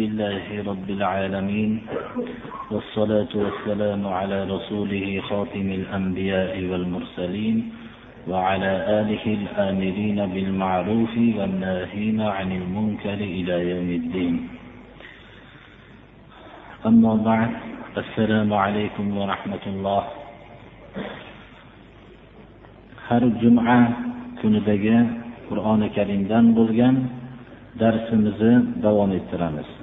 لله رب العالمين والصلاة والسلام على رسوله خاتم الأنبياء والمرسلين وعلى آله الآمرين بالمعروف والناهين عن المنكر إلى يوم الدين. أما بعد السلام عليكم ورحمة الله. har juma kunidagi qur'oni karimdan bo'lgan darsimizni davom ettiramiz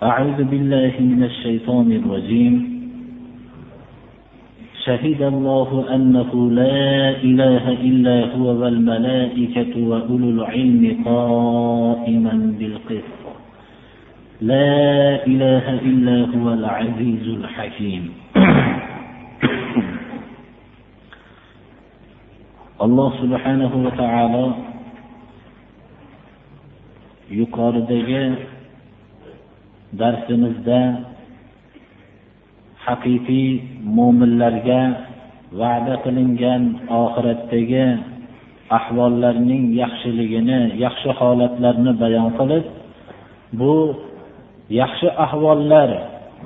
أعوذ بالله من الشيطان الرجيم. شهد الله أنه لا إله إلا هو والملائكة وأولو العلم قائما بالقسط. لا إله إلا هو العزيز الحكيم. alloh subhanahu va taolo yuqoridagi darsimizda haqiqiy mo'minlarga va'da qilingan oxiratdagi ahvollarning yaxshiligini yaxshi holatlarni bayon qilib bu yaxshi ahvollar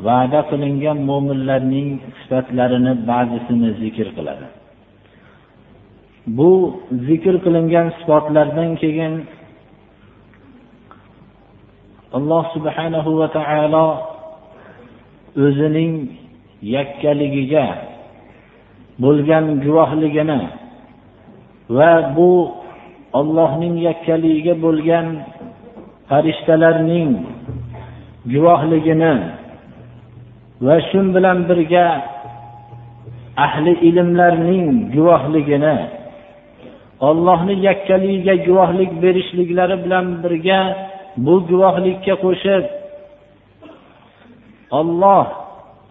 va'da qilingan mo'minlarning sifatlarini ba'zisini zikr qiladi. Bu zikr qilingan sifatlardan keyin alloh subhanahu va taolo o'zining yakkaligiga bo'lgan guvohligini va bu ollohning yakkaligiga bo'lgan farishtalarning guvohligini va shu bilan birga ahli ilmlarning guvohligini ollohni yakkaligiga guvohlik berishliklari bilan birga bu guvohlikka qo'shib olloh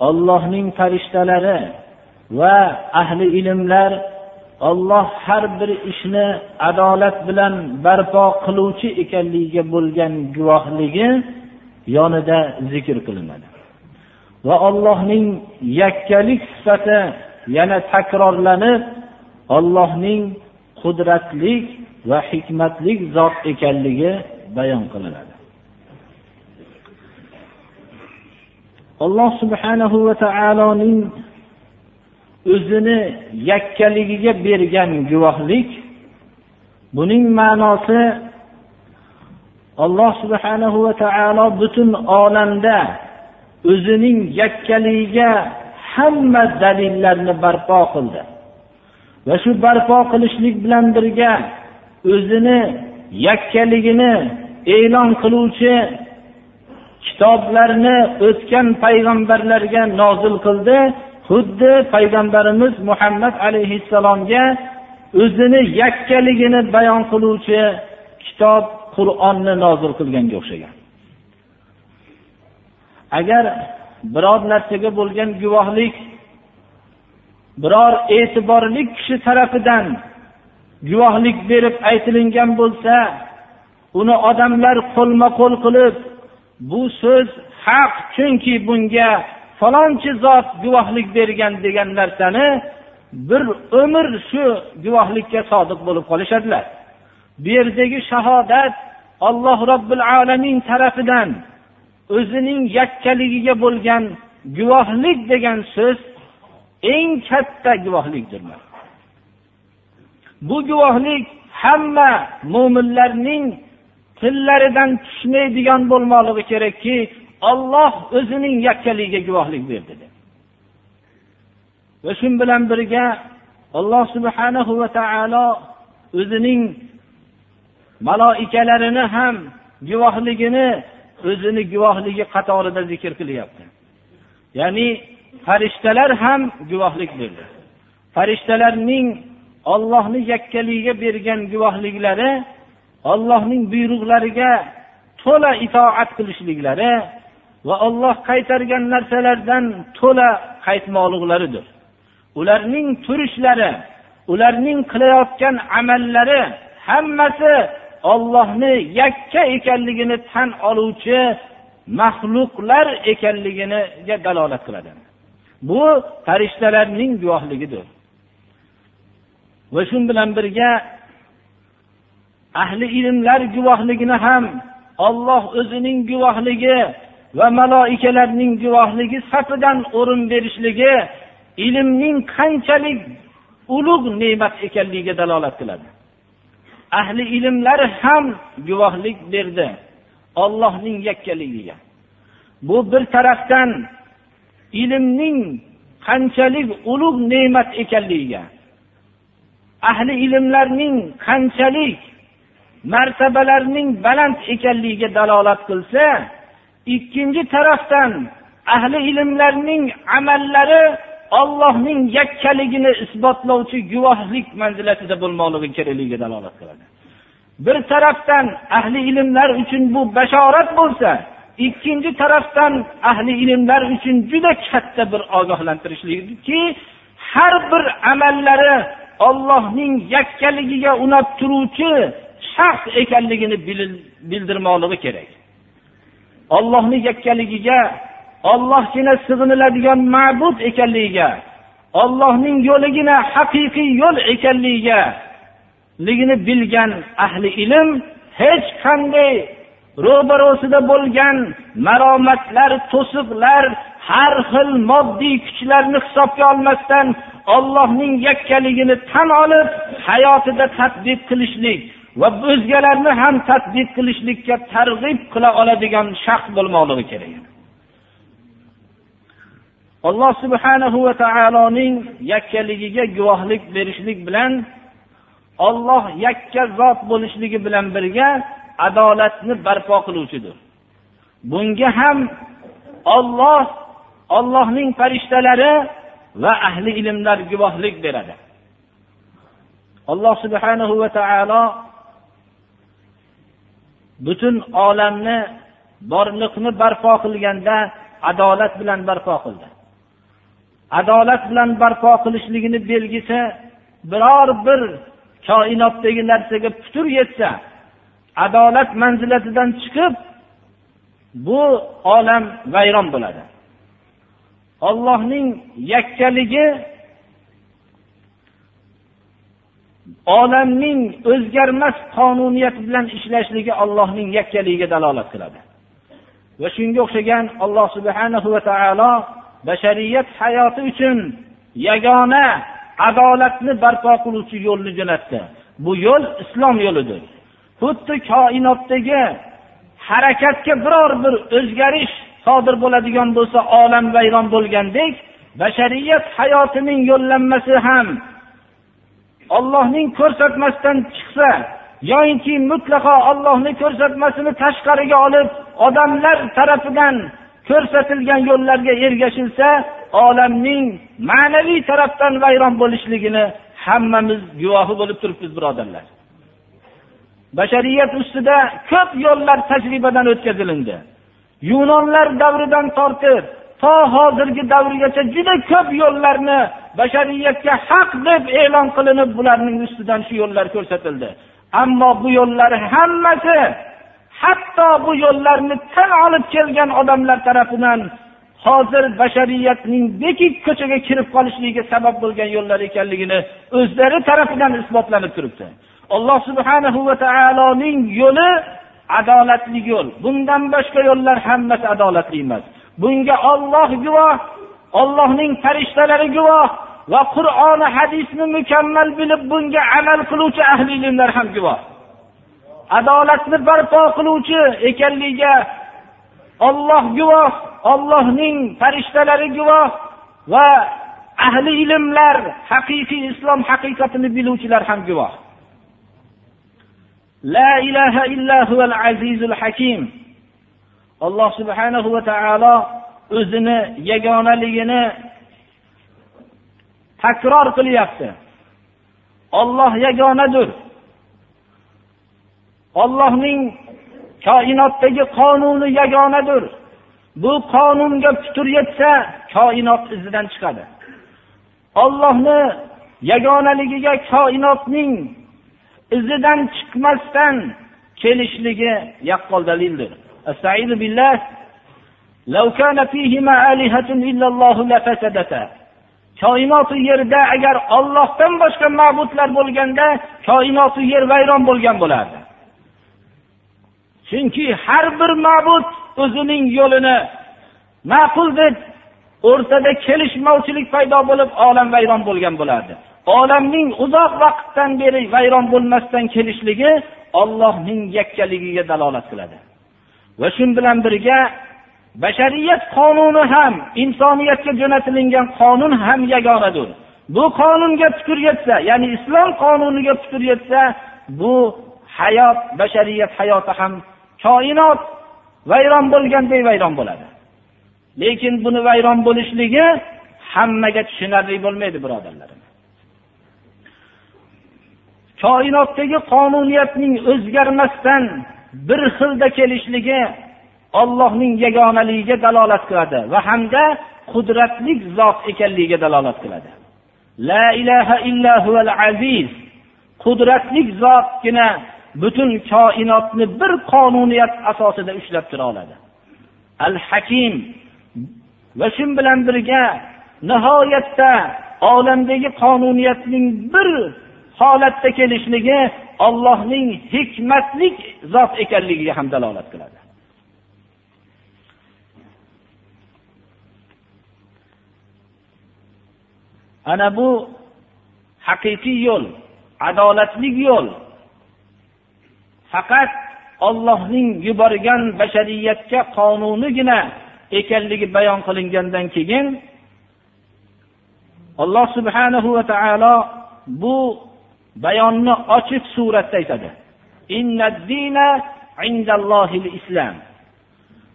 ollohning farishtalari va ahli ilmlar olloh har bir ishni adolat bilan barpo qiluvchi ekanligiga bo'lgan guvohligi yonida zikr qilinadi. Va ollohning yakkalik sifati yana takrorlanib ollohning qudratlik va hikmatlik zot ekanligi bayon qilinadi. Alloh subhanahu va taoloning o'zini yakkaligiga bergan guvohlik buning ma'nosi alloh subhanahu va taolo butun olamda o'zining yakkaligiga hamma dalillarni barpo qildi. Va shu barpo qilishlik bilan birga o'zini yakkaligini e'lon qiluvchi kitoblarni o'tgan payg'ambarlarga nozil qildi. Xuddi payg'ambarimiz muhammad alayhissalomga o'zini yakkaligini bayon qiluvchi kitob qur'onni nozil qilganga o'xshagan. Agar biror narsaga bo'lgan guvohlik biror e'tiborli kishi tarafidan guvohlik berib aytilingan bo'lsa uni odamlar qo'lma qo'l qilib bu so'z haq chunki bunga falonchi zot guvohlik bergan degan narsani bir umr shu guvohlikka sodiq bo'lib qolishadilar. Bu yerdagi shahodat alloh robbil alamin tarafidan o'zining yakkaligiga bo'lgan guvohlik degan so'z eng katta guvohlikdir bu guvohlik hamma mo'minlarning tillaridan tushmaydigan bo'lmoqligi kerakki olloh o'zining yakkaligiga guvohlik berdi deb va shu bilan birga alloh subhanahu va taolo o'zining maloikalarini ham guvohligini o'zini guvohligi qatorida zikr qilyapti. Ya'ni farishtalar ham guvohlik berdi. Farishtalarning ollohni yakkaligiga bergan guvohliklari ollohning buyruqlariga to'la itoat qilishliklari va olloh qaytargan narsalardan to'la qaytmoqliklaridir. Ularning turishlari ularning qilayotgan amallari hammasi ollohni yakka ekanligini tan oluvchi maxluqlar ekanligiga dalolat qiladi. Bu farishtalarning guvohligidir. Va shu bilan birga ahli ilmlar guvohligini ham olloh o'zining guvohligi va maloikalarning guvohligi safidan o'rin berishligi ilmning qanchalik ulug' ne'mat ekanligiga dalolat qiladi. Ahli ilmlar ham guvohlik berdi ollohning yakkaligiga. Bu bir tarafdan ilmning qanchalik ulug' ne'mat ekanligiga ahli ilmlarning qanchalik martabalarning baland ekanligiga dalolat qilsa ikkinchi tarafdan ahli ilmlarning amallari ollohning yakkaligini isbotlovchi guvohlik manzilatida bo'lmoqligi kerakligiga dalolat qiladi. Bir tarafdan ahli ilmlar uchun bu bashorat bo'lsa ikkinchi tarafdan ahli ilmlar uchun juda katta bir ogohlantirishlikki har bir amallari ollohning yakkaligiga unab turuvchi shaxs ekanligini bildirmoqligi kerak. Ollohni yakkaligiga ollohgina sig'iniladigan ma'bud ekanligiga ollohning yo'ligina haqiqiy yo'l ekanligiga ligini bilgan ahli ilm hech qanday ro'barosida bo'lgan maromatlar to'siqlar har xil moddiy kuchlarni hisobga olmasdan ollohning yakkaligini tan olib hayotida tadbiq qilishlik va o'zgalarni ham tadbiq qilishlikka targ'ib qila oladigan shaxs bo'lmoqligi kerak. Alloh subhanahu va taoloning yakkaligiga guvohlik berishlik bilan olloh yakka zot bo'lishligi bilan birga adolatni barpo qiluvchidir. Bunga ham olloh ollohning farishtalari va ahli ilmlar guvohlik beradi. Alloh subhanahu va taolo butun olamni borliqni barpo qilganda adolat bilan barpo qildi. Adolat bilan barpo qilishligini belgisi biror bir koinotdagi narsaga putur yetsa adolat manzilatidan chiqib bu olam vayron bo'ladi. Ollohning yakkaligi olamning o'zgarmas qonuniyati bilan ishlashligi allohning yakkaligiga dalolat qiladi. Va shunga o'xshagan alloh subhanahu va taolo bashariyat hayoti uchun yagona adolatni barpo qiluvchi yo'lni jo'natdi. Bu yo'l islom yo'lidir. Xuddi koinotdagi harakatga biror bir o'zgarish sodir bo'ladigan bo'lsa olam vayron bo'lgandek bashariyat hayotining yo'llanmasi ham ollohning ko'rsatmasidan chiqsa yoyinki mutlaqo ollohni ko'rsatmasini tashqariga olib odamlar tarafidan ko'rsatilgan yo'llarga ergashilsa olamning ma'naviy tarafdan vayron bo'lishligini hammamiz guvohi bo'lib turibmiz birodarlar. Bashariyat ustida ko'p yo'llar tajribadan o'tkazilindi. Yunonlar davridan tortib to hozirgi davrgacha juda ko'p yo'llarni bashariyatga haq deb e'lon qilinib bularning ustidan shu yo'llar ko'rsatildi. Ammo bu yo'llar hammasi hatto bu yo'llarni tan olib kelgan odamlar tarafidan hozir bashariyatning bekik ko'chaga kirib qolishligiga sabab bo'lgan yo'llar ekanligini o'zlari tarafidan isbotlanib turibdi. Alloh subhanahu va taoloning yo'li adolatli yo'l. Bundan boshqa yo'llar hammasi adolatli emas. Bunga olloh guvoh ollohning farishtalari guvoh va qur'oni hadisni mukammal bilib bunga amal qiluvchi ahli ilmlar ham guvoh. Adolatni barpo qiluvchi ekanligiga olloh guvoh ollohning farishtalari guvoh va ahli ilmlar haqiqiy islom haqiqatini biluvchilar ham guvoh. La ilaha illa huval azizul hakim. Alloh subhanahu va taolo o'zini yagonaligini takror qilyapti. Olloh yagonadir ollohning koinotdagi qonuni yagonadir bu qonunga putur yetsa koinot izidan chiqadi. Ollohni yagonaligiga koinotning izidan chiqmasdan kelishligi yaqqol dalildir. Koinotu yerda agar ollohdan boshqa ma'budlar bo'lganda koinoti yer vayron bo'lgan bo'lardi. Chunki har bir ma'bud o'zining yo'lini ma'qul deb o'rtada kelishmovchilik paydo bo'lib olam vayron bo'lgan bo'lardi. Olamning uzoq vaqtdan beri vayron bo'lmasdan kelishligi ollohning yakkaligiga dalolat qiladi. Va shu bilan birga bashariyat qonuni ham insoniyatga jo'natilingan qonun ham yagonadir bu qonunga putur yetsa ya'ni islom qonuniga putur yetsa bu hayot bashariyat hayoti ham koinot vayron bo'lganday vayron bo'ladi. Lekin buni vayron bo'lishligi hammaga tushunarli bo'lmaydi birodarlarim. Koinotdagi qonuniyatning o'zgarmasdan bir xilda kelishligi ollohning yagonaligiga dalolat qiladi va hamda qudratli zot ekanligiga dalolat qiladi. La ilaha illa huval aziz. Qudratli zotgina butun koinotni bir qonuniyat asosida ushlab tura oladi. Al hakim va shu bilan birga nihoyatda olamdagi qonuniyatning bir holatda kelishligi ollohning hikmatlik zot ekanligiga ham dalolat qiladi. Ana bu haqiqiy yo'l adolatli yo'l. Faqat ollohning yuborgan bashariyatga qonunigina ekanligi bayon qilingandan keyin alloh subhanahu va taolo bu bayonni ochiq suratda aytadi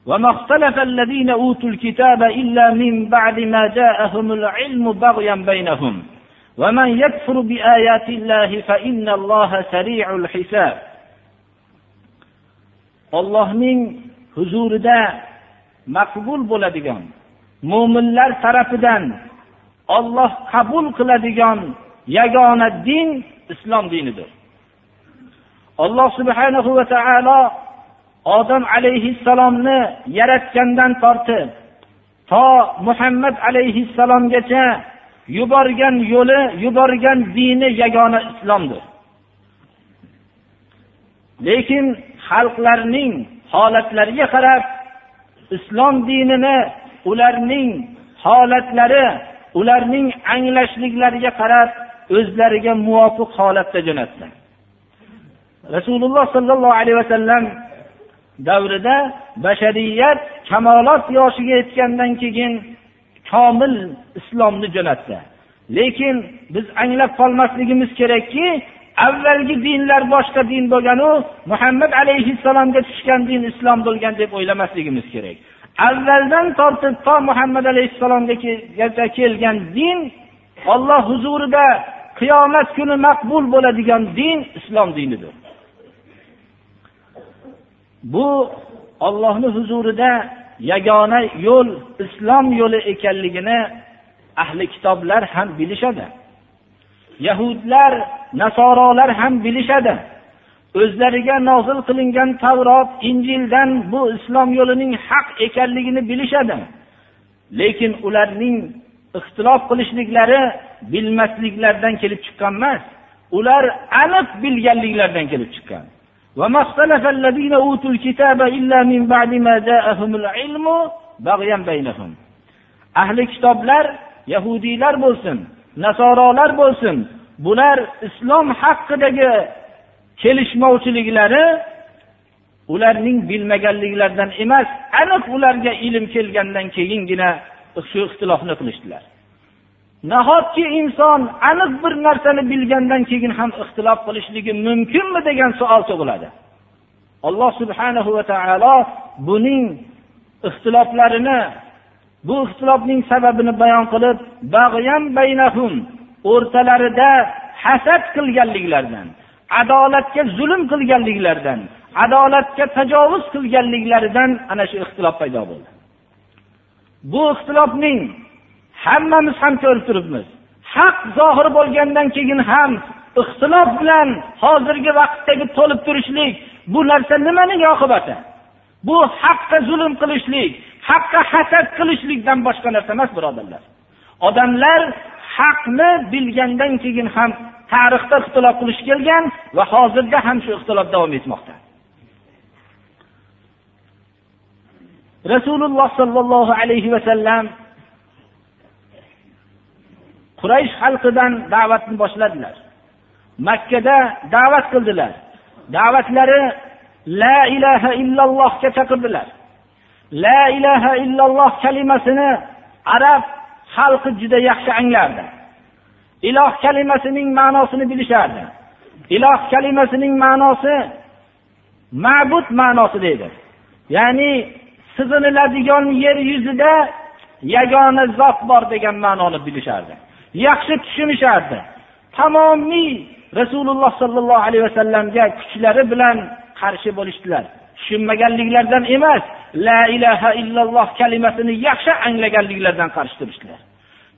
وما اختلف الذين أوتوا الكتاب إلا من بعد ما جاءهم العلم بغيا بينهم ومن يكفر بآيات الله فإن الله سريع الحساب ollohning huzurida maqbul bo'ladigan mo'minlar tarafidan olloh qabul qiladigan yagona din islom dinidir. Alloh subhanahu va taolo odam alayhissalomni yaratgandan tortib to muhammad alayhissalomgacha yuborgan yo'li yuborgan dini yagona islomdir. Lekin xalqlarning holatlariga qarab islom dinini ularning holatlari ularning anglashliklariga qarab o'zlariga muvofiq holatda jo'natdi. Rasululloh sollallohu alayhi vasallam davrida bashariyat kamolot yoshiga yetgandan keyin komil islomni jo'natdi. Lekin biz anglab qolmasligimiz kerakki avvalgi dinlar boshqa din bo'lganu muhammad alayhissalomga tushgan din islom bo'lgan deb o'ylamasligimiz kerak. Avvaldan tortib to muhammad alayhissalomgacha kelgan din olloh huzurida qiyomat kuni maqbul bo'ladigan din islom dinidir. Bu ollohni huzurida yagona yo'l islom yo'li ekanligini ahli kitoblar ham bilishadi. Yahudlar nasorolar ham bilishadi. O'zlariga nozil qilingan tavrot injildan bu islom yo'lining haq ekanligini bilishadi. Lekin ularning ixtilof qilishliklari bilmasliklaridan kelib chiqqan emas ular aniq bilganliklaridan kelib chiqqan. Ahli kitoblar yahudiylar bo'lsin nasorolar bo'lsin bular islom haqidagi kelishmovchiliklari ularning bilmaganliklaridan emas aniq ularga ilm kelgandan keyingina shu ixtilofni qilishdilar. Nahotki inson aniq bir narsani bilgandan keyin ham ixtilof qilishligi mumkinmi degan savol tug'iladi. Alloh subhanahu va taolo buning ixtiloflarini bu ixtilofning sababini bayon qilib baynahum o'rtalarida hasad qilganliklaridan adolatga zulm qilganliklaridan adolatga tajovuz qilganliklaridan ana shu ixtilof paydo bo'ldi. Bu ixtilofning hammamiz ham ko'rib turibmiz. Haq zohir bo'lgandan keyin ham ixtilof bilan hozirgi vaqtdagi to'lib turishlik bu narsa nimaning oqibati? Bu haqqa zulm qilishlik haqqa hasad qilishlikdan boshqa narsa emas birodarlar. Odamlar haqni bilgandan keyin ham tarixda ixtilof qilish kelgan va hozirda ham shu ixtilof davom etmoqda. Rasululloh sollallohu alayhi vasallam quraysh xalqidan da'vatni boshladilar. Makkada da'vat qildilar. Da'vatlari la ilaha illallohga chaqirdilar. La ilaha illalloh kalimasini arab xalqi juda yaxshi anglardi. Iloh kalimasining ma'nosini bilishardi. Iloh kalimasining ma'nosi ma'bud ma'nosi deydi. Ya'ni sig'iniladigan yer yuzida yagona zot bor degan ma'noni bilishardi. Yaxshi tushunishardi. Tamomiy rasululloh sollallohu alayhi vasallamga kuchlari bilan qarshi bo'lishdilar. Tushunmaganliklaridan emas la ilaha illalloh kalimasini yaxshi anglaganliklaridan qarshi turishdilar.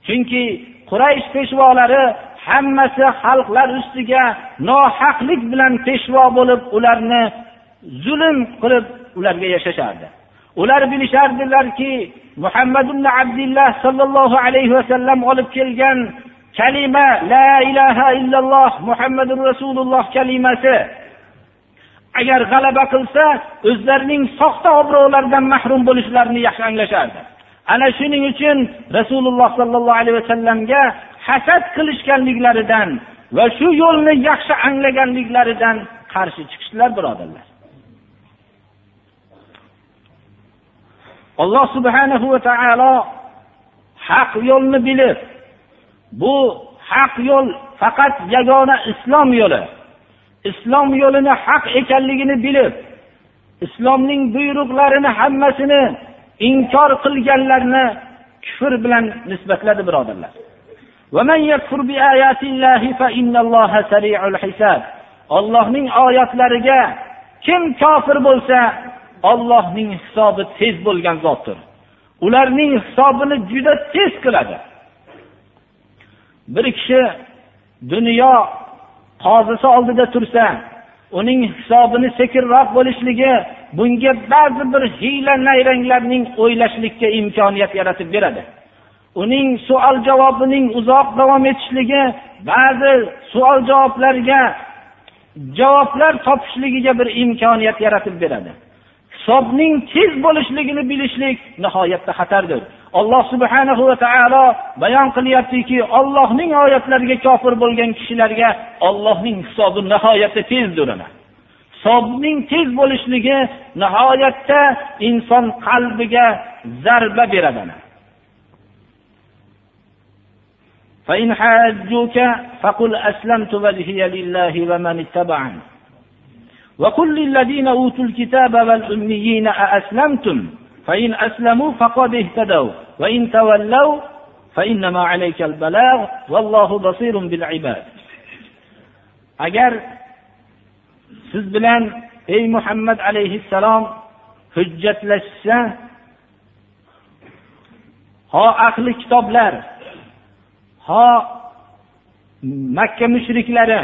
Chunki quraysh peshvolari hammasi xalqlar ustiga nohaqlik bilan peshvo bo'lib ularni zulm qilib ularga yashashardi. Ular bilishardilarki muhammad ibn abdulloh sollallohu alayhi vasallam olib kelgan kalima la ilaha illalloh muhammadu rasululloh kalimasi. Agar g'alaba qilsa o'zlarining soxta obro'laridan mahrum bo'lishlarini yaxshi anglashardi. Ana shuning uchun rasululloh sollallohu alayhi vasallamga hasad qilishganliklaridan va shu yo'lni yaxshi anglaganliklaridan qarshi chiqishdilar birodarlar. Alloh subhanahu va taolo haq yo'lni bilib bu haq yo'l faqat yagona islom yo'li. Islom yo'lini haq ekanligini bilib islomning buyruqlarini hammasini inkor qilganlarni kufr bilan nisbatladi birodarlar. Ollohning oyatlariga kim kofir bo'lsa ollohning hisobi tez bo'lgan zotdir. Ularning hisobini juda tez qiladi. Bir kishi dunyo qozisi oldida tursa uning hisobini sekinroq bo'lishligi bunga ba'zi bir hiyla nayranglarning o'ylashlikka imkoniyat yaratib beradi. Uning savol javobining uzoq davom etishligi ba'zi savol javoblarga javoblar topishligiga bir imkoniyat yaratib beradi. hisobning tez bo'lishligini bilishlik nihoyatda xatardir alloh subhanahu va taolo bayon qilyaptiki ollohning oyatlariga kofir bo'lgan kishilarga ollohning hisobi nihoyatda tezdir hisobning tez bo'lishligi nihoyatda inson qalbiga zarba beradi فإن حاجوك فقل أسلمت وجهي لله ومن اتبعني وقل للذين أوتوا الكتاب والأميين أأسلمتم فإن أسلموا فقد اهتدوا وإن تولوا فإنما عليك البلاغ والله بصير بالعباد agar siz bilan ey muhammad alayhissalom hujjatlashsa ho ahli kitoblar ho makka mushriklari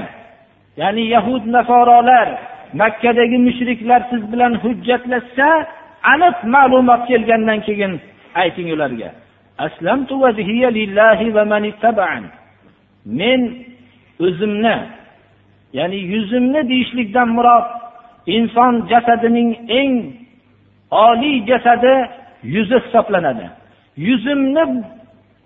ya'ni yahud nasorolar makkadagi mushriklar siz bilan hujjatlashsa aniq ma'lumot kelgandan keyin ayting ularga. Men o'zimni ya'ni yuzimni deyishlikdan murod inson jasadining eng oliy jasadi yuzi hisoblanadi. Yuzimni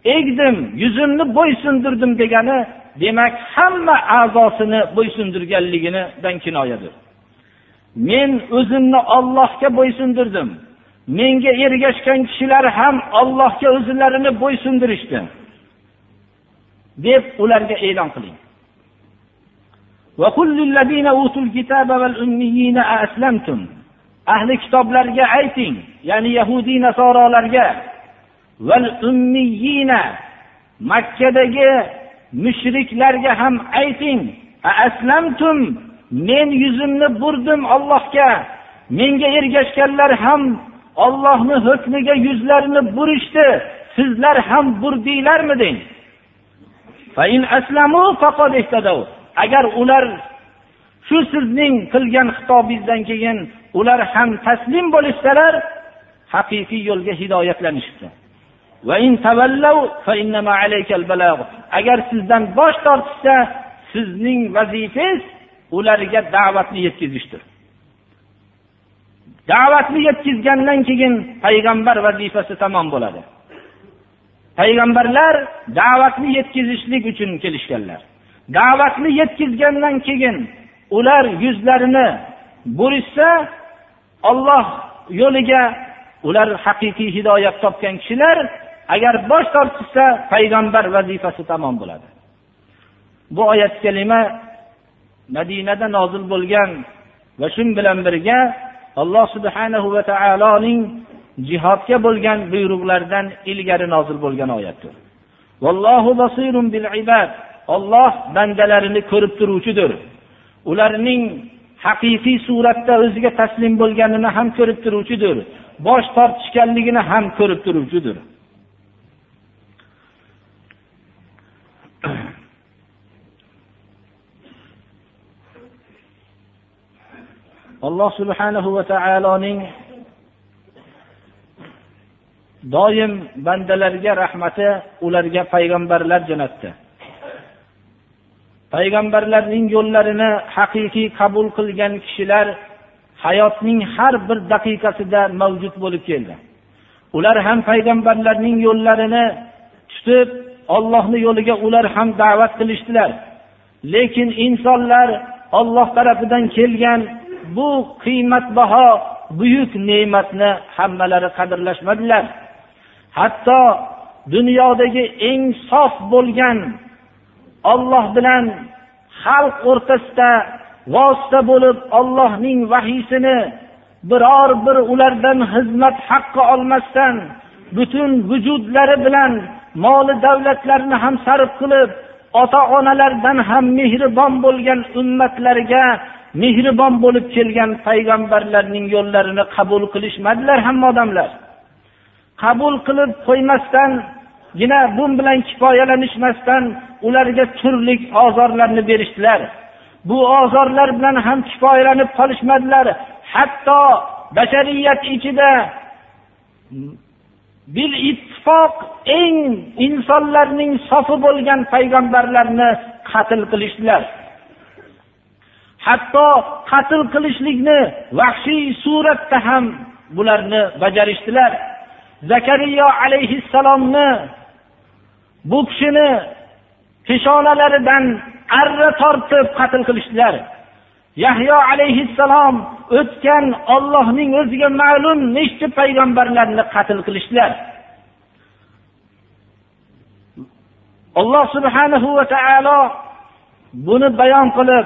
egdim yuzimni bo'ysundirdim degani demak hamma a'zosini bo'ysundirganligidan kinoyadir. Men o'zimni ollohga bo'ysundirdim. Menga ergashgan kishilar ham ollohga o'zlarini bo'ysundirishdi deb ularga e'lon qiling. Ahli kitoblarga ayting ya'ni yahudiy nasorolarga. Val ummiyina makkadagi mushriklarga ham ayting aslamtum men yuzimni burdim ollohga menga ergashganlar ham ollohni hukmiga yuzlarini burishdi. Sizlar ham burdinglarmi deng? Agar ular shu sizning qilgan xitobingizdan keyin ular ham taslim bo'lishsalar haqiqiy yo'lga hidoyatlanishibdi. Agar sizdan bosh tortishsa sizning vazifangiz ularga da'vatni yetkazishdir. Da'vatni yetkazgandan keyin payg'ambar vazifasi tamom bo'ladi. Payg'ambarlar da'vatni yetkazishlik uchun kelishganlar. Da'vatni yetkazgandan keyin ular yuzlarini burishsa olloh yo'liga ular haqiqiy hidoyat topgan kishilar agar bosh tortishsa payg'ambar vazifasi tamom bo'ladi. Bu oyat kalima madinada nozil bo'lgan va shu bilan birga alloh subhanahu va taoloning jihodga bo'lgan buyruqlaridan ilgari nozil bo'lgan oyatdir. Vallohu basirun bil ibad. Olloh bandalarini ko'rib turuvchidir. Ularning haqiqiy suratda o'ziga taslim bo'lganini ham ko'rib turuvchidir. Bosh tortishganligini ham ko'rib turuvchidir. Alloh subhanahu va taoloning doim bandalarga rahmati ularga payg'ambarlar jo'natdi. Payg'ambarlarning yo'llarini haqiqiy qabul qilgan kishilar hayotning har bir daqiqasida mavjud bo'lib keldi. Ular ham payg'ambarlarning yo'llarini tutib ollohni yo'liga ular ham da'vat qilishdilar. Lekin insonlar olloh tarafidan kelgan bu qiymatbaho buyuk ne'matni hammalari qadrlashmadilar. Hatto dunyodagi eng sof bo'lgan olloh bilan xalq o'rtasida vosita bo'lib ollohning vahiysini biror bir ulardan xizmat haqqi olmasdan butun vujudlari bilan moli davlatlarini ham sarf qilib ota onalardan ham mehribon bo'lgan ummatlarga mehribon bo'lib kelgan payg'ambarlarning yo'llarini qabul qilishmadilar hamma odamlar. Qabul qilib qo'ymasdangina bu bilan kifoyalanishmasdan ularga turli ozorlarni berishdilar. Bu ozorlar bilan ham kifoyalanib qolishmadilar. Hatto bashariyat ichida bil ittifoq eng insonlarning sofi bo'lgan payg'ambarlarni qatl qilishdilar. Hatto qatl qilishlikni vahshiy suratda ham bularni bajarishdilar. Zakariyo alayhissalomni bu kishini peshonalaridan arra tortib qatl qilishdilar. Yahyo alayhissalom o'tgan ollohning o'ziga ma'lum nechta payg'ambarlarni qatl qilishdilar. Alloh subhanahu va taolo buni bayon qilib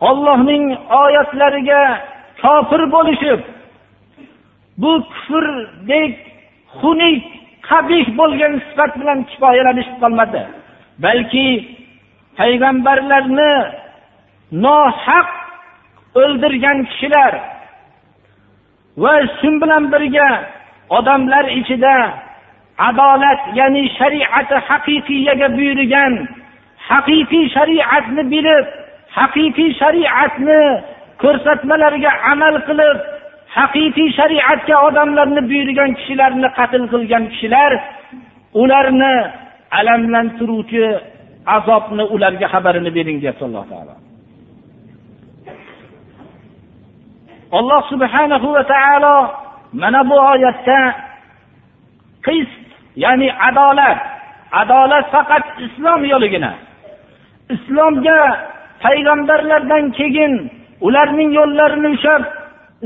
ollohning oyatlariga kofir bo'lishib bu kufrdek xunuk qabih bo'lgan sifat bilan kifoyalanishib qolmadi. Balki payg'ambarlarni nohaq o'ldirgan kishilar va shu bilan birga odamlar ichida adolat ya'ni shariati haqiqiyaga buyurgan haqiqiy shariatni bilib haqiqiy shariatni ko'rsatmalariga amal qilib haqiqiy shariatga odamlarni buyurgan kishilarni qatl qilgan kishilar ularni alamlantiruvchi azobni ularga xabarini bering deyapti alloh taolo. Alloh subhanahu va taolo mana bu oyatda qist ya'ni adolat adolat faqat islom yo'ligina islomga payg'ambarlardan keyin ularning yo'llarini ushlab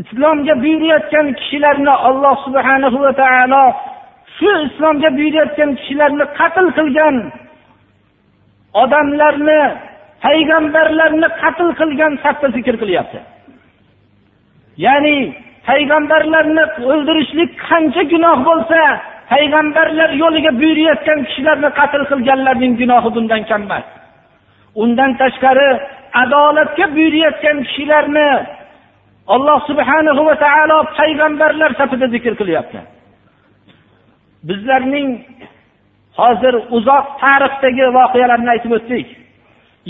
islomga buyurayotgan kishilarni alloh subhanahu va taolo shu islomga buyurayotgan kishilarni qatl qilgan odamlarni payg'ambarlarni qatl qilgan safda zikr qilyapti. Ya'ni payg'ambarlarni o'ldirishlik qancha gunoh bo'lsa payg'ambarlar yo'liga buyurayotgan kishilarni qatl qilganlarning gunohi bundan kam emas. Undan tashqari adolatga buyurayotgan kishilarni alloh subhanahu va taolo payg'ambarlar safida zikr qilyapti. Bizlarning hozir uzoq tarixdagi voqealarni aytib o'tdik.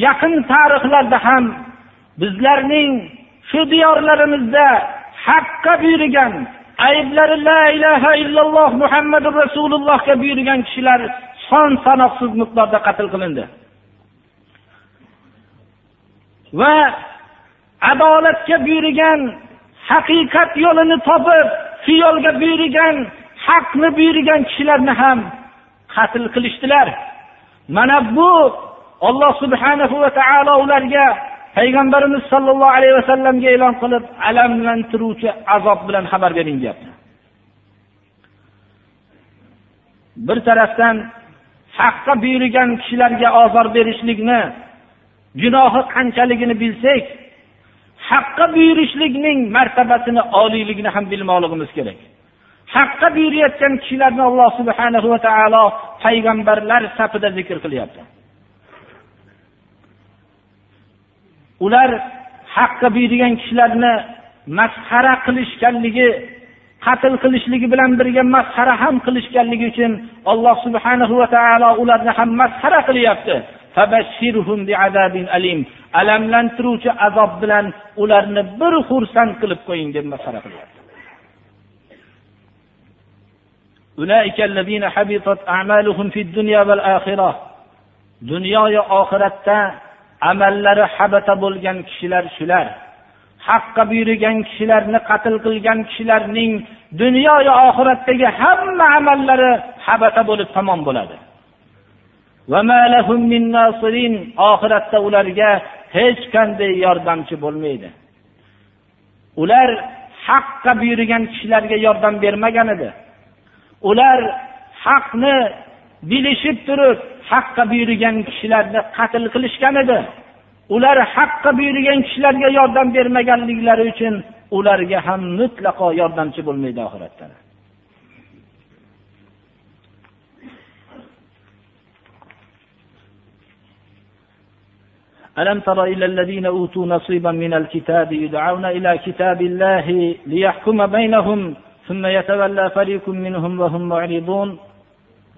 Yaqin tarixlarda ham bizlarning shu diyorlarimizda haqqa buyurgan ayblari la ilaha illalloh muhammadu rasulullohga buyurgan kishilar son sanoqsiz miqdorda qatl qilindi. Va adolatga buyurgan haqiqat yo'lini topib shu yo'lga buyurgan haqni buyurgan kishilarni ham qatl qilishdilar. Mana bu olloh subhanahu va taolo ularga payg'ambarimiz sollallohu alayhi vasallamga e'lon qilib alamlantiruvchi azob bilan xabar bering deyapti bir tarafdan haqqa buyurgan kishilarga ozor berishlikni gunohi qanchaligini bilsak haqqa buyurishlikning martabasini oliyligini ham bilmoqligimiz kerak. Haqqa buyurayotgan kishilarni alloh subhanahu va taolo payg'ambarlar safida zikr qilyapti. Ular haqqa buyurgan kishilarni masxara qilishganligi qatl qilishligi bilan birga masxara ham qilishganligi uchun alloh subhanahu va taolo ularni ham masxara qilyapti. Alamlantiruvchi azob bilan ularni bir xursand qilib qo'ying deb masxara qilyapti. Dunyoyu oxiratda amallari habata bo'lgan kishilar shular. Haqqa buyurgan kishilarni qatl qilgan kishilarning dunyoyu oxiratdagi hamma amallari habata bo'lib tamom bo'ladi. Oxiratda ularga hech qanday yordamchi bo'lmaydi. Ular haqqa buyurgan kishilarga yordam bermagan edi. Ular haqni bilishib turib haqqa buyurgan kishilarni qatl qilishgan edi. Ular haqqa buyurgan kishilarga yordam bermaganliklari uchun ularga ham mutlaqo yordamchi bo'lmaydi oxiratda. ألم تر إلى الذين أوتوا نصيبا من الكتاب يدعون إلى كتاب الله ليحكم بينهم ثم يتولى فريق منهم وهم معرضون؟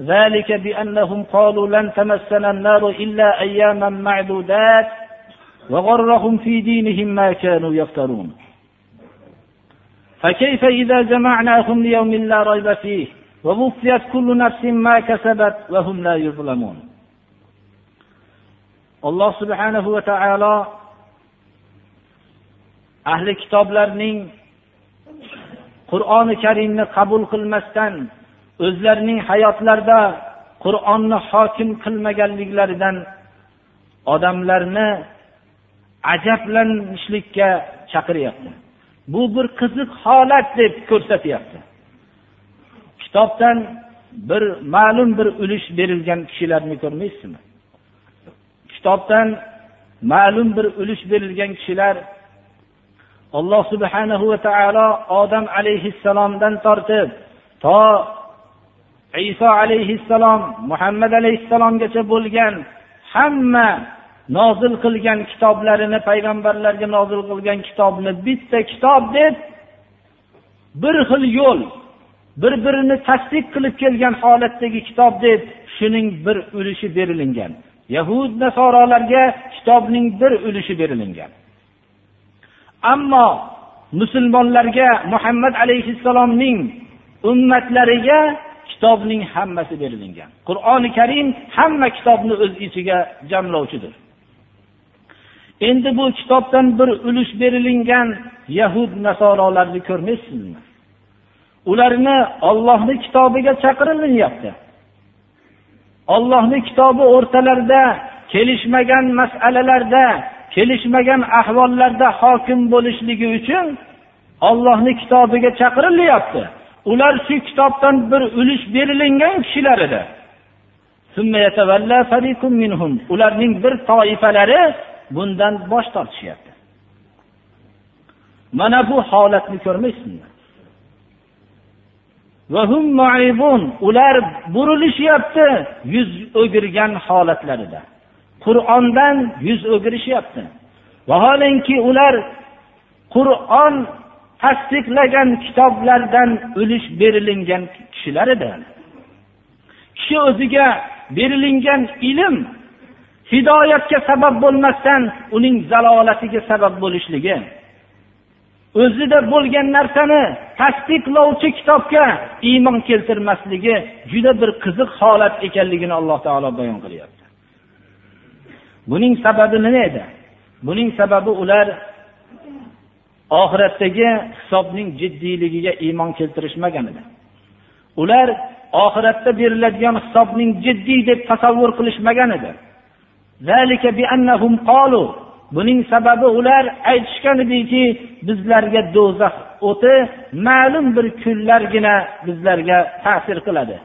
ذلك بأنهم قالوا لن تمسنا النار إلا أياما معدودات وغرهم في دينهم ما كانوا يفترون. فكيف إذا جمعناهم ليوم لا ريب فيه ووفيت كل نفس ما كسبت وهم لا يظلمون؟ Alloh subhanahu va taolo ahli kitoblarning qur'oni karimni qabul qilmasdan o'zlarining hayotlarida qur'onni hokim qilmaganliklaridan odamlarni ajablanishlikka chaqiryapti. Bu bir qiziq holat deb ko'rsatyapti. Kitobdan bir ma'lum bir ulush berilgan kishilarni ko'rmaysizmi? Kitobdan ma'lum bir ulush berilgan kishilar alloh subhanahu va taolo odam alayhissalomdan tortib to iso alayhissalom muhammad alayhissalomgacha bo'lgan hamma nozil qilgan kitoblarini payg'ambarlarga nozil qilgan kitobni bitta kitob deb bir xil yo'l bir birini tasdiq qilib kelgan holatdagi kitob deb shuning bir ulushi berilingan. Yahud nasorolarga kitobning bir ulushi berilingan. Ammo musulmonlarga muhammad alayhissalomning ummatlariga kitobning hammasi berilingan. Qur'oni karim hamma kitobni o'z ichiga jamlovchidir. Endi bu kitobdan bir ulush berilingan yahud nasorolarni ko'rmaysizmi? Ularni ollohni kitobiga chaqirilyapti ollohni kitobi o'rtalarida kelishmagan masalalarda kelishmagan ahvollarda hokim bo'lishligi uchun ollohni kitobiga chaqirilyapti. Ular shu kitobdan bir ulush berilingan kishilar edi. Ularning bir toifalari bundan bosh tortishyapti. Mana bu holatni ko'rmaysizmi? Ular burilishyapti yuz o'girgan holatlarida. Qur'ondan yuz o'girishyapti. Vaholanki ular qur'on tasdiqlagan kitoblardan ulush berilingan kishilar edi. Kishi o'ziga berilingan ilm hidoyatga sabab bo'lmasdan uning zalolatiga sabab bo'lishligi o'zida bo'lgan narsani tasdiqlovchi kitobga iymon keltirmasligi juda bir qiziq holat ekanligini alloh taolo bayon qilyapti. Buning sababi nima edi? Buning sababi ular oxiratdagi hisobning jiddiyligiga iymon keltirishmagan edi. Ular oxiratda beriladigan hisobning jiddiy deb tasavvur qilishmagan edi. Buning sababi ular aytishgan ediki bizlarga do'zax o'ti ma'lum bir kunlargina bizlarga ta'sir qiladi.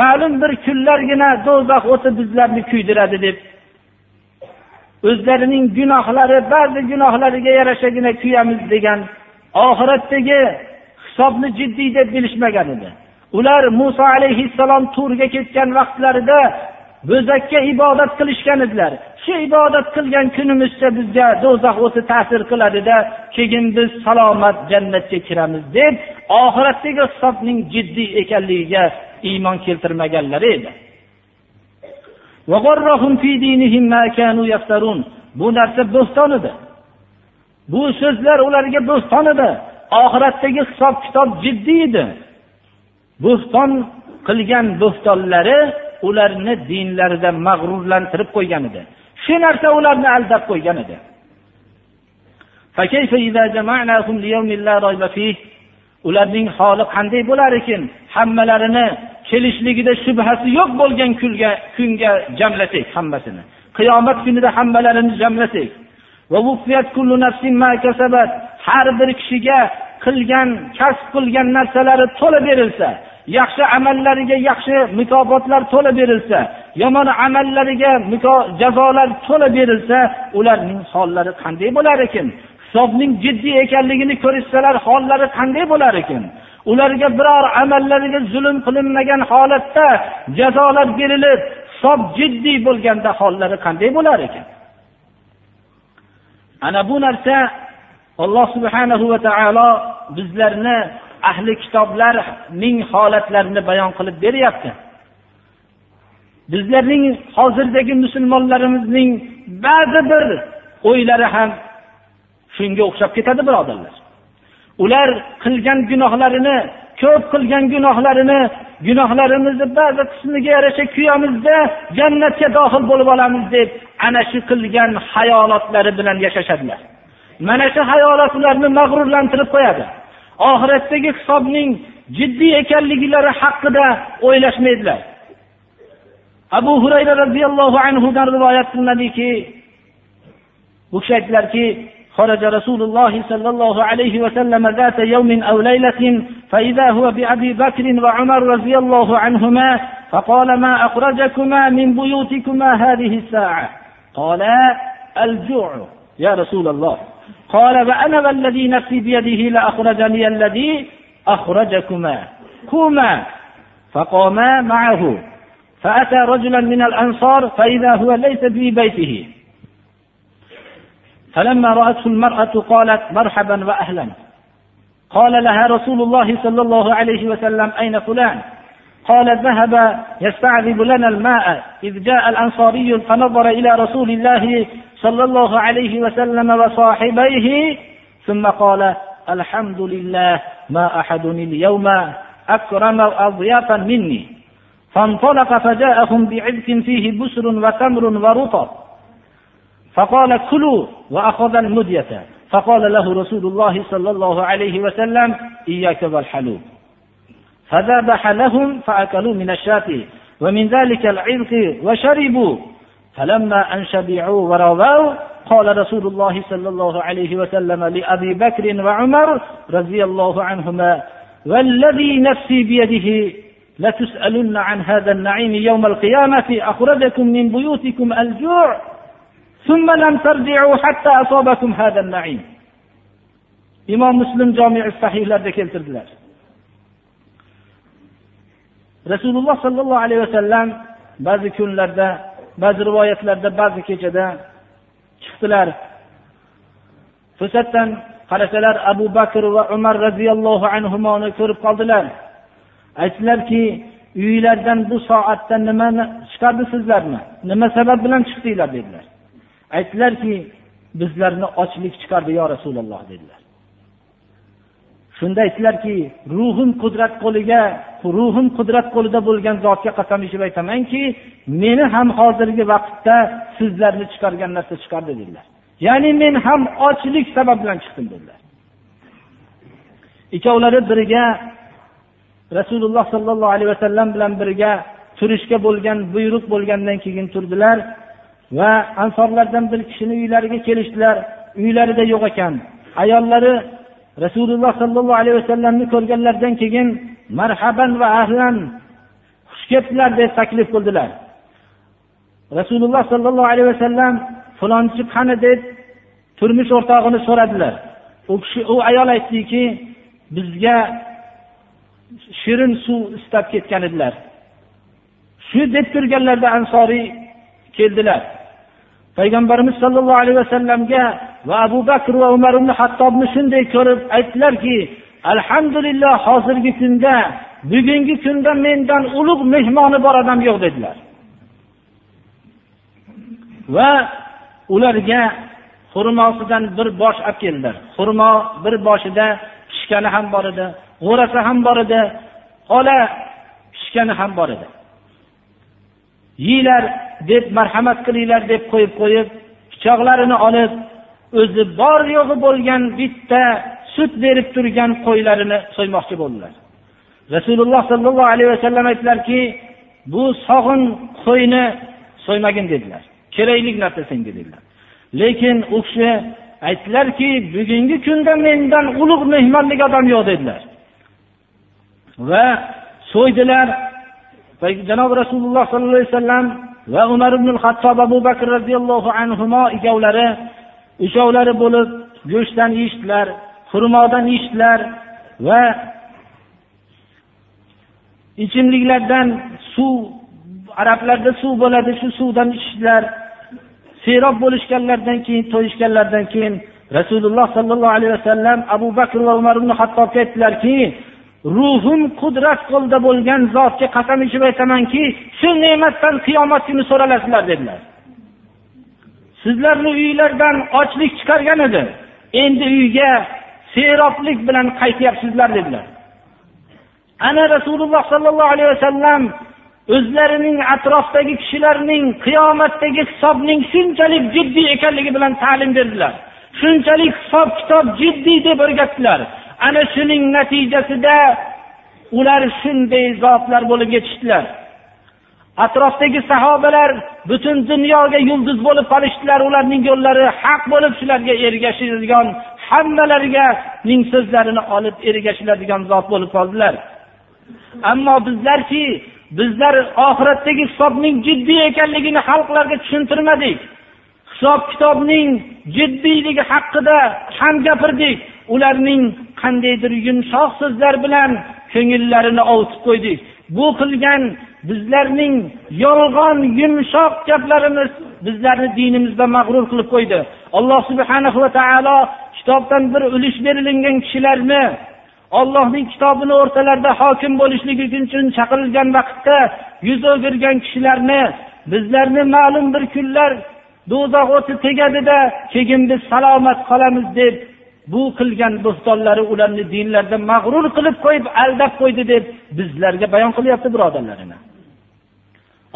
Ma'lum bir kunlargina do'zax o'ti bizlarni kuydiradi deb o'zlarining gunohlari ba'zi gunohlariga yarashagina kuyamiz degan oxiratdagi hisobni jiddiy deb bilishmagan edi. Ular muso alayhissalom turga ketgan vaqtlarida bo'zakka ibodat qilishgan edilar. Shu ibodat qilgan kunimizcha bizga do'zax o'ti ta'sir qiladida keyin biz salomat jannatga kiramiz deb oxiratdagi hisobning jiddiy ekanligiga iymon keltirmaganlari edi. Bu narsa bo'ston edi. Bu so'zlar ularga bo'ston edi. Oxiratdagi hisob kitob jiddiy edi. Bo'ston qilgan bo'stonlari ularni dinlarida mag'rurlantirib qo'ygan edi. Shu narsa ularni aldab qo'ygan edi. Ularning holi qanday bo'lar ekan? Hammalarini kelishligida shubhasi yo'q bo'lgan kunga kunga jamlasak hammasini. Qiyomat kunida hammalarini jamlasak. Har bir kishiga qilgan kasb qilgan narsalari to'la berilsa yaxshi amallariga yaxshi mukofotlar to'la berilsa yomon amallariga jazolar to'la berilsa ularning hollari qanday bo'lar ekan? Hisobning jiddiy ekanligini ko'rishsalar hollari qanday bo'lar ekan? Ularga biror amallariga zulm qilinmagan holatda jazolar berilib hisob jiddiy bo'lganda hollari qanday bo'lar ekan? Ana bu narsa alloh subhanahu va taolo bizlarni ahli kitoblarning holatlarini bayon qilib beryapti. Bizlarning hozirdagi musulmonlarimizning ba'zi bir o'ylari ham shunga o'xshab ketadi birodarlar. Ular qilgan gunohlarini ko'p qilgan gunohlarini gunohlarimizni ba'zi qismiga yarasha kuyamizda jannatga dohil bo'lib olamiz deb ana shu qilgan hayolotlari bilan yashashadilar. Mana shu hayolot ularni mag'rurlantirib qo'yadi. oxiratdagi hisobning jiddiy ekanliklari haqida o'ylashmaydilar abu hurayra roziyallohu anhudan rivoyat qilinadiki bu kishi aytdilarki خرج رسول الله صلى الله عليه وسلم ذات يوم أو ليلة فإذا هو بأبي بكر وعمر رضي الله عنهما فقال ما أخرجكما من بيوتكما هذه الساعة قالا الجوع يا رسول الله قال فأنا والذي نفسي بيده لأخرجني الذي أخرجكما. كما فقاما معه. فأتى رجلا من الأنصار فإذا هو ليس في بيته. فلما رأته المرأة قالت مرحبا وأهلا. قال لها رسول الله صلى الله عليه وسلم أين فلان؟ قال ذهب يستعذب لنا الماء إذ جاء الأنصاري فنظر إلى رسول الله صلى الله عليه وسلم وصاحبيه ثم قال الحمد لله ما أحد اليوم أكرم أضيافا مني. فانطلق فجاءهم بعبك فيه بسر وتمر ورطب. فقال كلوا وأخذ المدية. فقال له رسول الله صلى الله عليه وسلم إياك والحلوب. فذبح لهم فأكلوا من الشاة ومن ذلك العرق وشربوا. فلما أن شبعوا ورووا قال رسول الله صلى الله عليه وسلم لأبي بكر وعمر رضي الله عنهما والذي نفسي بيده لتسألن عن هذا النعيم يوم القيامة أخرجكم من بيوتكم الجوع ثم لم ترجعوا حتى أصابكم هذا النعيم. imom muslim jomi sahihlarda keltirdilar rasululloh sollallohu alayhi vasallam ba'zi kunlarda ba'zi rivoyatlarda ba'zi kechada chiqdilar. To'satdan qarasalar abu bakr va umar roziyallohu anhuni ko'rib qoldilar. Aytdilarki uyinglardan bu soatda nimani chiqardi sizlarni? Nima sabab bilan chiqdinglar dedilar. Aytdilarki bizlarni ochlik chiqardi yo rasululloh dedilar. Shunda aytdilarki ruhim qudrat qo'liga ruhim qudrat qo'lida bo'lgan zotga qasam ichib aytamanki meni ham hozirgi vaqtda sizlarni chiqargan narsa chiqardi dedilar. Ya'ni men ham ochlik sabab bilan chiqdim dedilar. Ikkovlari birga rasululloh sollallohu alayhi vasallam bilan birga turishga bo'lgan buyruq bo'lgandan keyin turdilar va ansorlardan bir kishini uylariga kelishdilar. Uylarida yo'q ekan. Ayollari rasululloh sollallohu alayhi vasallamni ko'rganlaridan keyin marhaban va ahlan xush kelibdilar deb taklif qildilar. Rasululloh sollallohu alayhi vasallam falonchi qani? deb turmush o'rtog'ini so'radilar. U kishi u ayol aytdiki bizga shirin suv istab ketgan edilar. Shu deb turganlarida ansoriy keldilar. Payg'ambarimiz sollallohu alayhi vasallamga va abu bakr va umar ibn hattobni shunday ko'rib aytdilarki alhamdulillah hozirgi kunda bugungi kunda mendan ulug' mehmoni bor odam yo'q dedilar. Va ularga xurmosidan bir bosh olib keldilar. Xurmo bir boshida pishgani ham bor edi g'o'rasi ham bor edi ola pishgani ham bor edi. Yeyglar deb marhamat qilinglar deb qo'yib qo'yib pichoqlarini olib o'zi bor yo'g'i bo'lgan bitta sut berib turgan qo'ylarini so'ymoqchi bo'ldilar. Rasululloh sollallohu alayhi vasallam aytdilarki bu sog'in qo'yni so'ymagin dedilar. Kerakli narsa senga dedilar. Lekin u kishi aytdilarki bugungi kunda mendan ulug' mehmonlik odam yo'q dedilar. Va so'ydilar. Janob rasululloh sollallohu alayhi vasallam va umar ibn hattob abu bakr roziyallohu anhu ikkovlari uchovlari bo'lib go'shtdan yeyishdilar xurmodan yeyishdilar va ichimliklardan suv arablarda suv bo'ladi shu suvdan ichishdilar. Serob bo'lishganlaridan keyin to'yishganlaridan keyin rasululloh sollallohu alayhi vasallam abu bakr va umar ibn hattobga aytdilarki ruhim qudrat qo'lida bo'lgan zotga qasam ichib aytamanki shu ne'matdan qiyomat kuni so'ralasizlar dedilar. Sizlarni uylardan ochlik chiqargan edi. Endi uyga seroblik bilan qaytyapsizlar dedilar. Ana rasululloh sollallohu alayhi vasallam o'zlarining atrofdagi kishilarning qiyomatdagi hisobning shunchalik jiddiy ekanligi bilan ta'lim berdilar. Shunchalik hisob kitob jiddiy deb o'rgatdilar. Ana shuning natijasida ular shunday zotlar bo'lib yetishdilar. Atrofdagi sahobalar butun dunyoga yulduz bo'lib qolishdilar ularning yo'llari haq bo'lib shularga ergashadigan hammalariganing so'zlarini olib ergashiladigan zot bo'lib qoldilar. Ammo bizlarchi bizlar oxiratdagi hisobning jiddiy ekanligini xalqlarga tushuntirmadik. Hisob kitobning jiddiyligi haqida ham gapirdik. Ularning qandaydir yumshoq so'zlar bilan ko'ngillarini ovutib qo'ydik. Bu qilgan bizlarning yolg'on yumshoq gaplarimiz bizlarni dinimizda mag'rur qilib qo'ydi. Alloh subhana va taolo kitobdan bir ulush berilingan kishilarni ollohning kitobini o'rtalarida hokim bo'lishligi uchun chaqirilgan vaqtda yuz o'girgan kishilarni bizlarni ma'lum bir kunlar do'zax o'ti tegadida keyin biz salomat qolamiz deb bu qilgan bo'xtonlari ularni dinlarida mag'rur qilib qo'yib aldab qo'ydi deb bizlarga bayon qilyapti birodarlarini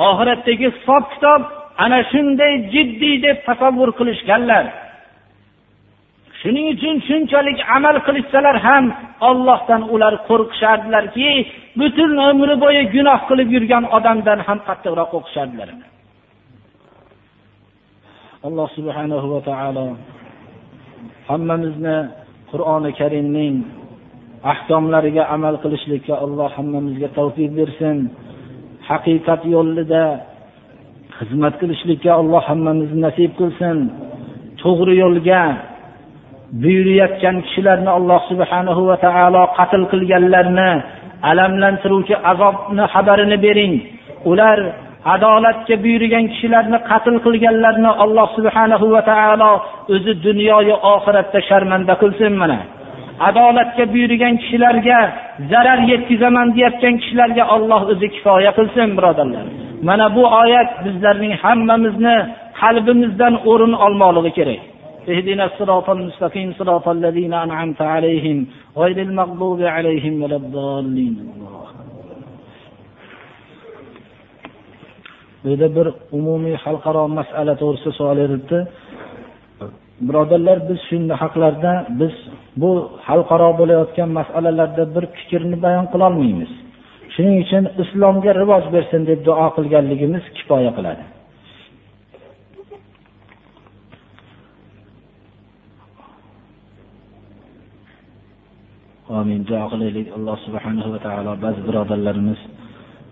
oxiratdagi hisob kitob ana shunday jiddiy deb tasavvur qilishganlar. Shuning uchun shunchalik amal qilishsalar ham ollohdan ular qo'rqishardilarki butun umri bo'yi gunoh qilib yurgan odamdan ham qattiqroq qo'rqishardilar alloh subhanahu va taolo hammamizni qur'oni karimning ahkomlariga amal qilishlikka alloh hammamizga tavfiq bersin. Haqiqat yo'lida xizmat qilishlikka alloh hammamizni nasib qilsin. To'g'ri yo'lga buyurayotgan kishilarni alloh subhanahu va taolo qatl qilganlarni alamlantiruvchi azobni xabarini bering. Ular adolatga buyurgan kishilarni qatl qilganlarni alloh subhanahu va taolo o'zi dunyoyu oxiratda sharmanda qilsin mana adolatga buyurgan kishilarga zarar yetkazaman deyotgan kishilarga olloh o'zi kifoya qilsin birodarlar mana bu oyat bizlarning hammamizni qalbimizdan o'rin olmoqligi kerak اهدنا الصراط المستقيم صراط الذين أنعمت عليهم غير المغضوب عليهم ولا الضالين bu yerda bir umumiy xalqaro masala to'g'risida savol berilibdi. Birodarlar biz shunda haqlarda biz bu xalqaro bo'layotgan masalalarda bir fikrni bayon qilolmaymiz shuning uchun islomga rivoj bersin deb duo qilganligimiz kifoya qiladi. Omin duo qilaylik. Alloh subhanahu va taolo ba'zi birodarlarimiz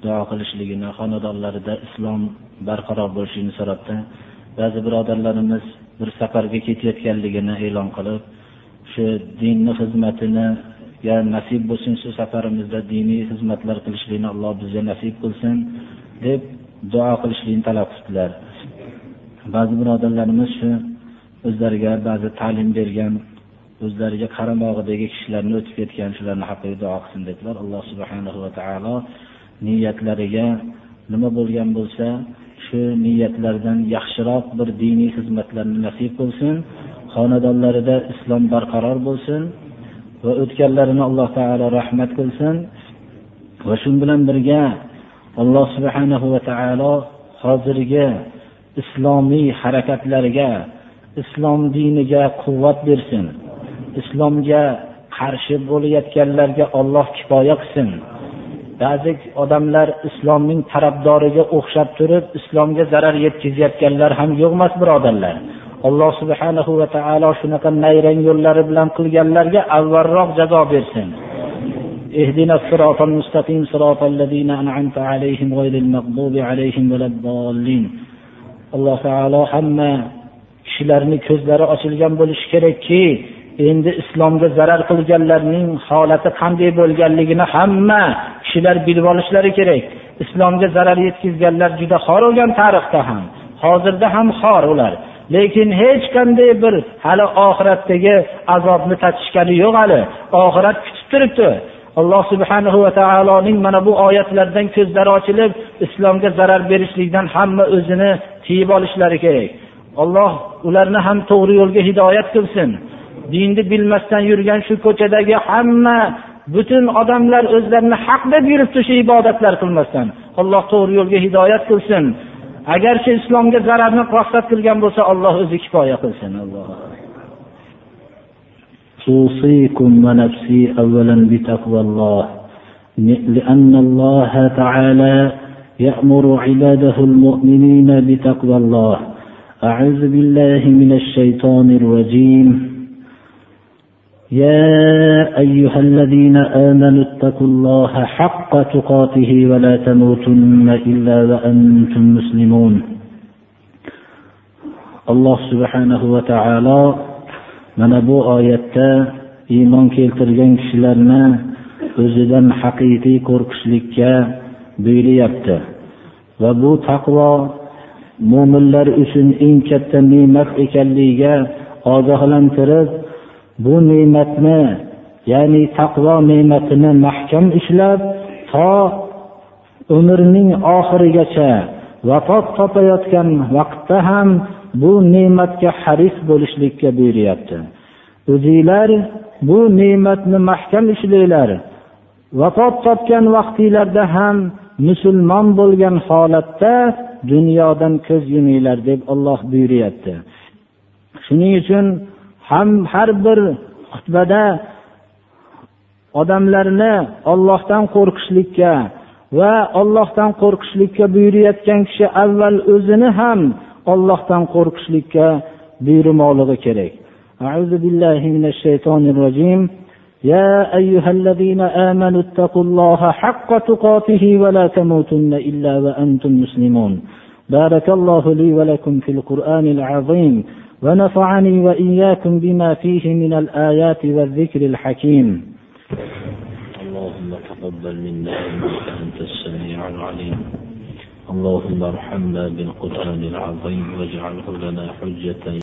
duo qilishligini xonadonlarida islom barqaror bo'lishini so'rabdi. Ba'zi birodarlarimiz bir safarga ketayotganligini e'lon qilib shu dinni xizmatini ya nasib bo'lsin shu safarimizda diniy xizmatlar qilishlikni alloh bizga nasib qilsin deb duo qilishlikni talab qildilar. Ba'zi birodarlarimiz shu o'zlariga ba'zi ta'lim bergan o'zlariga qaramog'idagi kishilarni o'tib ketgan shularni haqqiga duo qilsin dedilar. Alloh subhanahu va taolo niyatlariga nima bo'lgan bo'lsa shu niyatlardan yaxshiroq bir diniy xizmatlarni nasib qilsin xonadonlarida islom barqaror bo'lsin va o'tganlarini alloh taolo rahmat qilsin va shu bilan birga alloh subhanahu va taolo hozirgi islomiy harakatlarga islom diniga quvvat bersin islomga qarshi bo'layotganlarga olloh kifoya qilsin. ba'zi odamlar islomning tarafdoriga o'xshab turib islomga zarar yetkazayotganlar ham yo'q emas birodarlar alloh subhanahu va taolo shunaqa nayrang yo'llari bilan qilganlarga avvalroq jazo bersin اهدنا الصراط المستقيم صراط الذين أنعمت عليهم غير المغضوب عليهم ولا الضالين alloh taolo hamma kishilarni ko'zlari ochilgan bo'lishi kerakki endi islomga zarar qilganlarning holati qanday bo'lganligini hamma kishilar bilib olishlari kerak. Islomga zarar yetkazganlar juda xor bo'lgan tarixda ham hozirda ham xor ular. Lekin hech qanday bir hali oxiratdagi azobni tatishgani yo'q hali. Oxirat kutib turibdi. Alloh subhanahu va taoloning mana bu oyatlardan ko'zlari ochilib islomga zarar berishlikdan hamma o'zini tiyib olishlari kerak. Alloh ularni ham to'g'ri yo'lga hidoyat qilsin. Dinni bilmasdan yurgan shu ko'chadagi hamma butun odamlar o'zlarini haq deb yuribdi shu ibodatlar qilmasdan alloh to'g'ri yo'lga hidoyat qilsin agarchi islomga zararni maqsad qilgan bo'lsa alloh o'zi kifoya qilsin alloh أوصيكم ونفسي أولا بتقوى الله لأن الله تعالى يأمر عباده المؤمنين بتقوى الله أعوذ بالله من الشيطان الرجيم يا أيها الذين آمنوا اتقوا الله حق تقاته ولا تموتن إلا وأنتم مسلمون alloh subhanahu va taolo mana bu oyatda iymon keltirgan kishilarni o'zidan haqiqiy qo'rqishlikka buyuryapti va bu taqvo mo'minlar uchun eng katta ne'mat ekanligiga ogohlantirib bu ne'matni ya'ni taqvo ne'matini mahkam ushlab to umrning oxirigacha vafot topayotgan vaqtda ham bu ne'matga haris bo'lishlikka buyuryapti. O'zinglar bu ne'matni mahkam ushlanglar vafot topgan vaqtinglarda ham musulmon bo'lgan holatda dunyodan ko'z yuminglar deb olloh buyuryapti. Shuning uchun ham har bir xutbada odamlarni ollohdan qo'rqishlikka va ollohdan qo'rqishlikka buyurayotgan kishi avval o'zini ham ollohdan qo'rqishlikka buyurmoqligi kerak أعوذ بالله من الشيطان الرجيم يا أيها الذين آمنوا اتقوا الله حق تقاته ولا تموتن إلا وأنتم مسلمون بارك الله لي ولكم في القرآن العظيم ونفعني وإياكم بما فيه من الآيات والذكر الحكيم. اللهم تقبل منا إنك أنت السميع العليم. اللهم ارحمنا بالقرآن العظيم واجعله لنا حجة